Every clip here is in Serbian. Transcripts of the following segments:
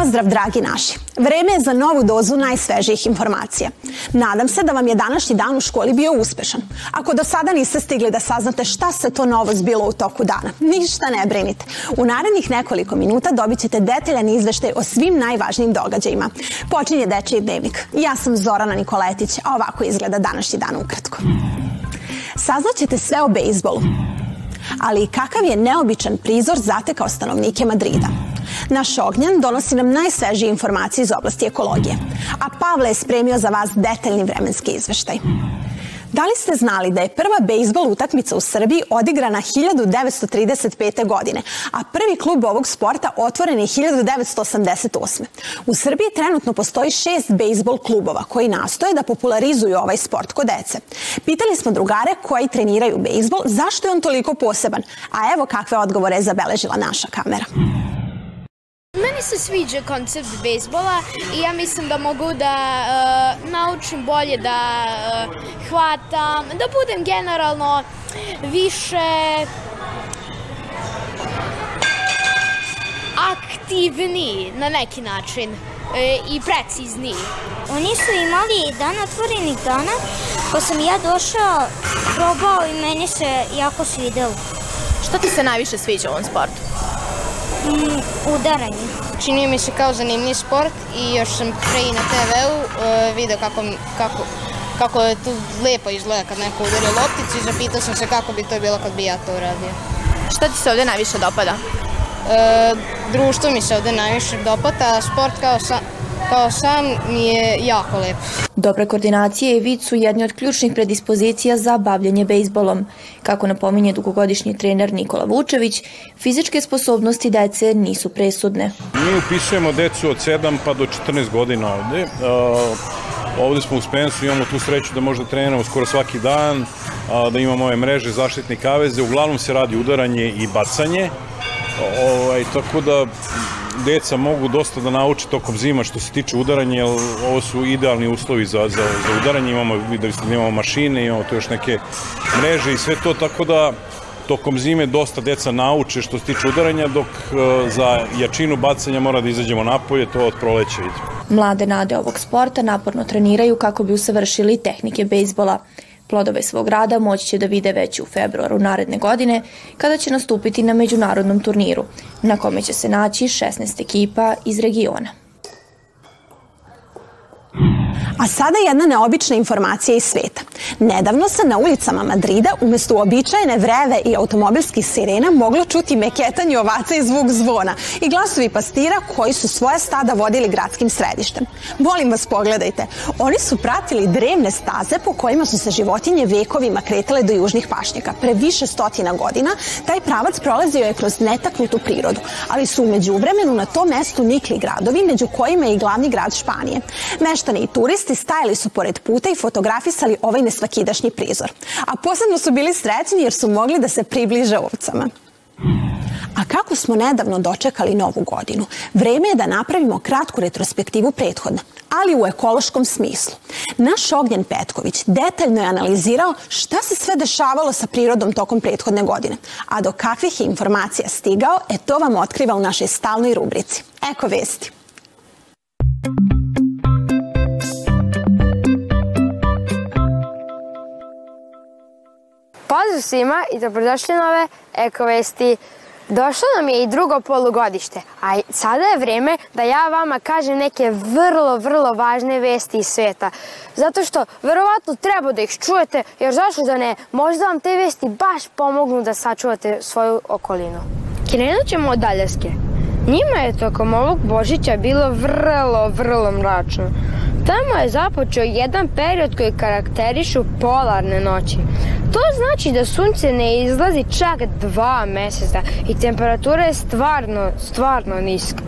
Pozdrav dragi naši! Vreme je za novu dozu najsvežijih informacija. Nadam se da vam je današnji dan u školi bio uspešan. Ako do sada niste stigli da saznate šta se to novo zbilo u toku dana, ništa ne brinite. U narednih nekoliko minuta dobit ćete detaljan izveštaj o svim najvažnijim događajima. Počinje Dečiji dnevnik. Ja sam Zorana Nikoletić, a ovako izgleda današnji dan ukratko. Saznaćete sve o bejsbolu, ali kakav je neobičan prizor zatekao stanovnike Madrida. Naš Ognjan donosi nam najsvežije informacije iz oblasti ekologije, a Pavle je spremio za vas detaljni vremenski izveštaj. Da li ste znali da je prva bejsbol utakmica u Srbiji odigrana 1935. godine, a prvi klub ovog sporta otvoren je 1988. U Srbiji trenutno postoji šest bejsbol klubova koji nastoje da popularizuju ovaj sport kod dece. Pitali smo drugare koji treniraju bejsbol zašto je on toliko poseban, a evo kakve odgovore je zabeležila naša kamera. Meni se sviđa koncept bejsbola i ja mislim da mogu da uh, naučim bolje da uh, hvatam, da budem generalno više aktivniji na neki način e, i precizniji. Oni su imali dan otvorenih dana, pa sam ja došao, probao i meni se jako svidelo. Što ti se najviše sviđa u ovom sportu? Mm, udaranje. Činio mi se kao zanimljiv sport i još sam pre i na TV-u uh, video kako, kako, kako je tu lepo izgleda kad neko udari lopticu i zapitao sam se kako bi to bilo kad bi ja to uradio. Šta ti se ovde najviše dopada? E, društvo mi se ovde najviše dopada, a sport kao, sa, kao sam mi je jako lep. Dobra koordinacija i vid su jedni od ključnih predispozicija za bavljanje bejsbolom. Kako napominje dugogodišnji trener Nikola Vučević, fizičke sposobnosti dece nisu presudne. Mi upisujemo decu od 7 pa do 14 godina ovde. Uh, ovde smo u Spensu, imamo tu sreću da možda treniramo skoro svaki dan, da imamo ove mreže zaštitne kaveze, uglavnom se radi udaranje i bacanje, ovaj, tako da deca mogu dosta da nauče tokom zima što se tiče udaranja, jer ovo su idealni uslovi za, za, za udaranje, imamo, videli ste, da imamo mašine, imamo tu još neke mreže i sve to, tako da tokom zime dosta deca nauče što se tiče udaranja, dok e, za jačinu bacanja mora da izađemo napolje, to od proleća ide. Mlade nade ovog sporta naporno treniraju kako bi usavršili tehnike bejsbola. Plodove svog rada moći će da vide već u februaru naredne godine, kada će nastupiti na međunarodnom turniru, na kome će se naći 16 ekipa iz regiona. A sada jedna neobična informacija iz sveta. Nedavno se na ulicama Madrida umesto uobičajene vreve i automobilskih sirena moglo čuti meketanje ovaca i zvuk zvona i glasovi pastira koji su svoje stada vodili gradskim središtem. Molim vas pogledajte, oni su pratili drevne staze po kojima su se životinje vekovima kretale do južnih pašnjaka. Pre više stotina godina taj pravac prolazio je kroz netaknutu prirodu, ali su umeđu vremenu na tom mestu nikli gradovi, među kojima je i glavni grad Španije. Meštani i turisti stajali su pored puta i fotografisali ovaj nesvakidašnji prizor. A posebno su bili srećni jer su mogli da se približe ovcama. A kako smo nedavno dočekali novu godinu? Vreme je da napravimo kratku retrospektivu prethodna, ali u ekološkom smislu. Naš Ognjen Petković detaljno je analizirao šta se sve dešavalo sa prirodom tokom prethodne godine, a do kakvih je informacija stigao, e to vam otkriva u našoj stalnoj rubrici. Eko vesti. Pozdrav svima i dobrodošli na ove ekovesti. Došlo nam je i drugo polugodište, a sada je vreme da ja vama kažem neke vrlo, vrlo važne vesti iz sveta. Zato što verovatno treba da ih čujete, jer zašto da ne, možda vam te vesti baš pomognu da sačuvate svoju okolinu. Krenut ćemo od Aljaske. Njima je tokom ovog Božića bilo vrlo, vrlo mračno. Tamo je započeo jedan period koji karakterišu polarne noći. To znači da sunce ne izlazi čak dva meseca i temperatura je stvarno, stvarno niska.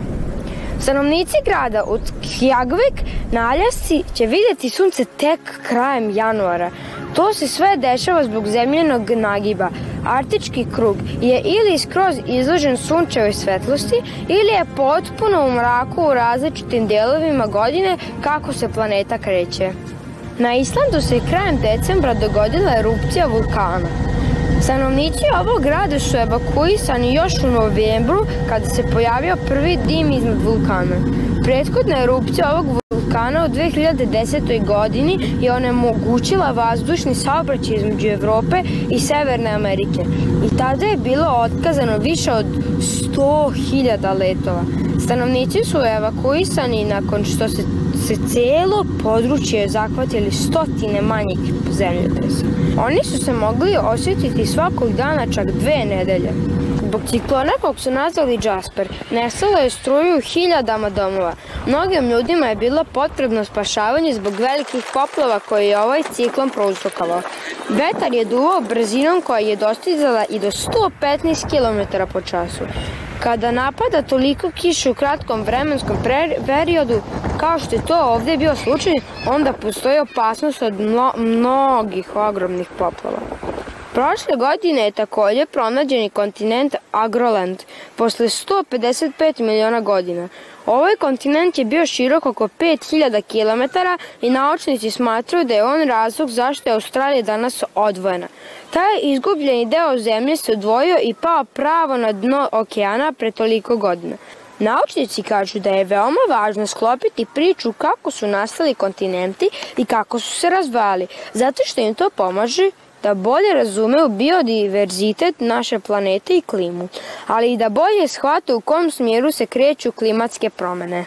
Stanovnici grada od Kjagvik na Aljasci će videti sunce tek krajem januara. To se sve dešava zbog zemljenog nagiba. Arktički krug je ili skroz izložen sunčevoj svetlosti ili je potpuno u mraku u različitim delovima godine kako se planeta kreće. Na Islandu se krajem decembra dogodila erupcija vulkana. Stanovnici ovog grada su evakuisani još u novembru kada se pojavio prvi dim iznad vulkana. Prethodna erupcija ovog vulkana u 2010. godini je onemogućila vazdušni saobraćaj između Evrope i Severne Amerike i tada je bilo otkazano više od 100.000 letova. Stanovnici su evakuisani nakon što se, se celo područje zahvatili stotine manjih zemljotresa. Oni su se mogli osjetiti svakog dana čak dve nedelje. Zbog ciklona kog su nazvali Jasper, nestalo je struju u hiljadama domova. Mnogim ljudima je bilo potrebno spašavanje zbog velikih poplava koje je ovaj ciklon prouzrokovao. Vetar je duvao brzinom koja je dostizala i do 115 km po času. Kada napada toliko kiše u kratkom vremenskom periodu, kao što je to ovde bio slučaj, onda postoji opasnost od mno, mnogih ogromnih poplava. Prošle godine je takođe pronađeni kontinent Agroland posle 155 miliona godina. Ovaj kontinent je bio širok oko 5000 km i naučnici smatruju da je on razlog zašto je Australija danas odvojena. Taj izgubljeni deo zemlje se odvojio i pao pravo na dno okeana pre toliko godina. Naučnici kažu da je veoma važno sklopiti priču kako su nastali kontinenti i kako su se razvali, zato što im to pomaže da bolje razumeju biodiverzitet naše planete i klimu, ali i da bolje shvate u kom smjeru se kreću klimatske promene.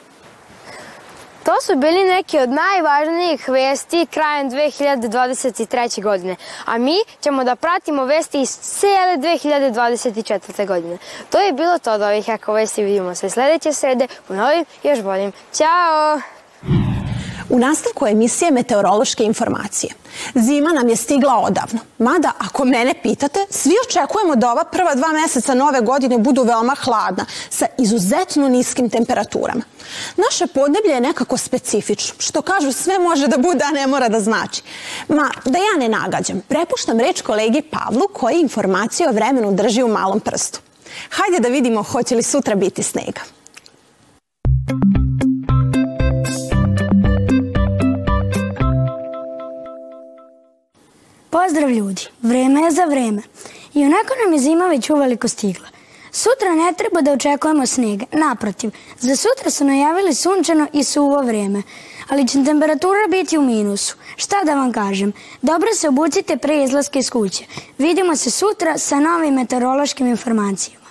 To su bili neki od najvažnijih vesti krajem 2023. godine, a mi ćemo da pratimo vesti iz cijele 2024. godine. To je bilo to od ovih Eko Vesti, vidimo se sledeće srede u novim još boljim. Ćao! U nastavku emisije Meteorološke informacije. Zima nam je stigla odavno. Mada, ako mene pitate, svi očekujemo da ova prva dva meseca nove godine budu veoma hladna, sa izuzetno niskim temperaturama. Naše podneblje je nekako specifično. Što kažu, sve može da bude, a ne mora da znači. Ma, da ja ne nagađam, prepuštam reč kolegi Pavlu koji informacije o vremenu drži u malom prstu. Hajde da vidimo hoće li sutra biti snega. Pozdrav ljudi, vreme je za vreme. I onako nam je zima već uveliko stigla. Sutra ne treba da očekujemo snega, naprotiv, za sutra su najavili sunčano i suvo vreme, ali će temperatura biti u minusu. Šta da vam kažem, dobro se obucite pre izlaske iz kuće. Vidimo se sutra sa novim meteorološkim informacijama.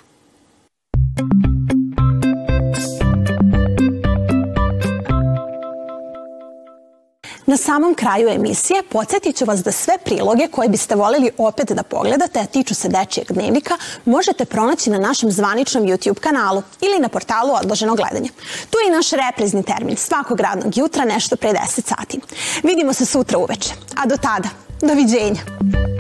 Na samom kraju emisije podsjetit ću vas da sve priloge koje biste voljeli opet da pogledate, a tiču se dečijeg dnevnika, možete pronaći na našem zvaničnom YouTube kanalu ili na portalu Odloženo gledanje. Tu je i naš reprizni termin svakog radnog jutra nešto pre 10 sati. Vidimo se sutra uveče, a do tada, doviđenja!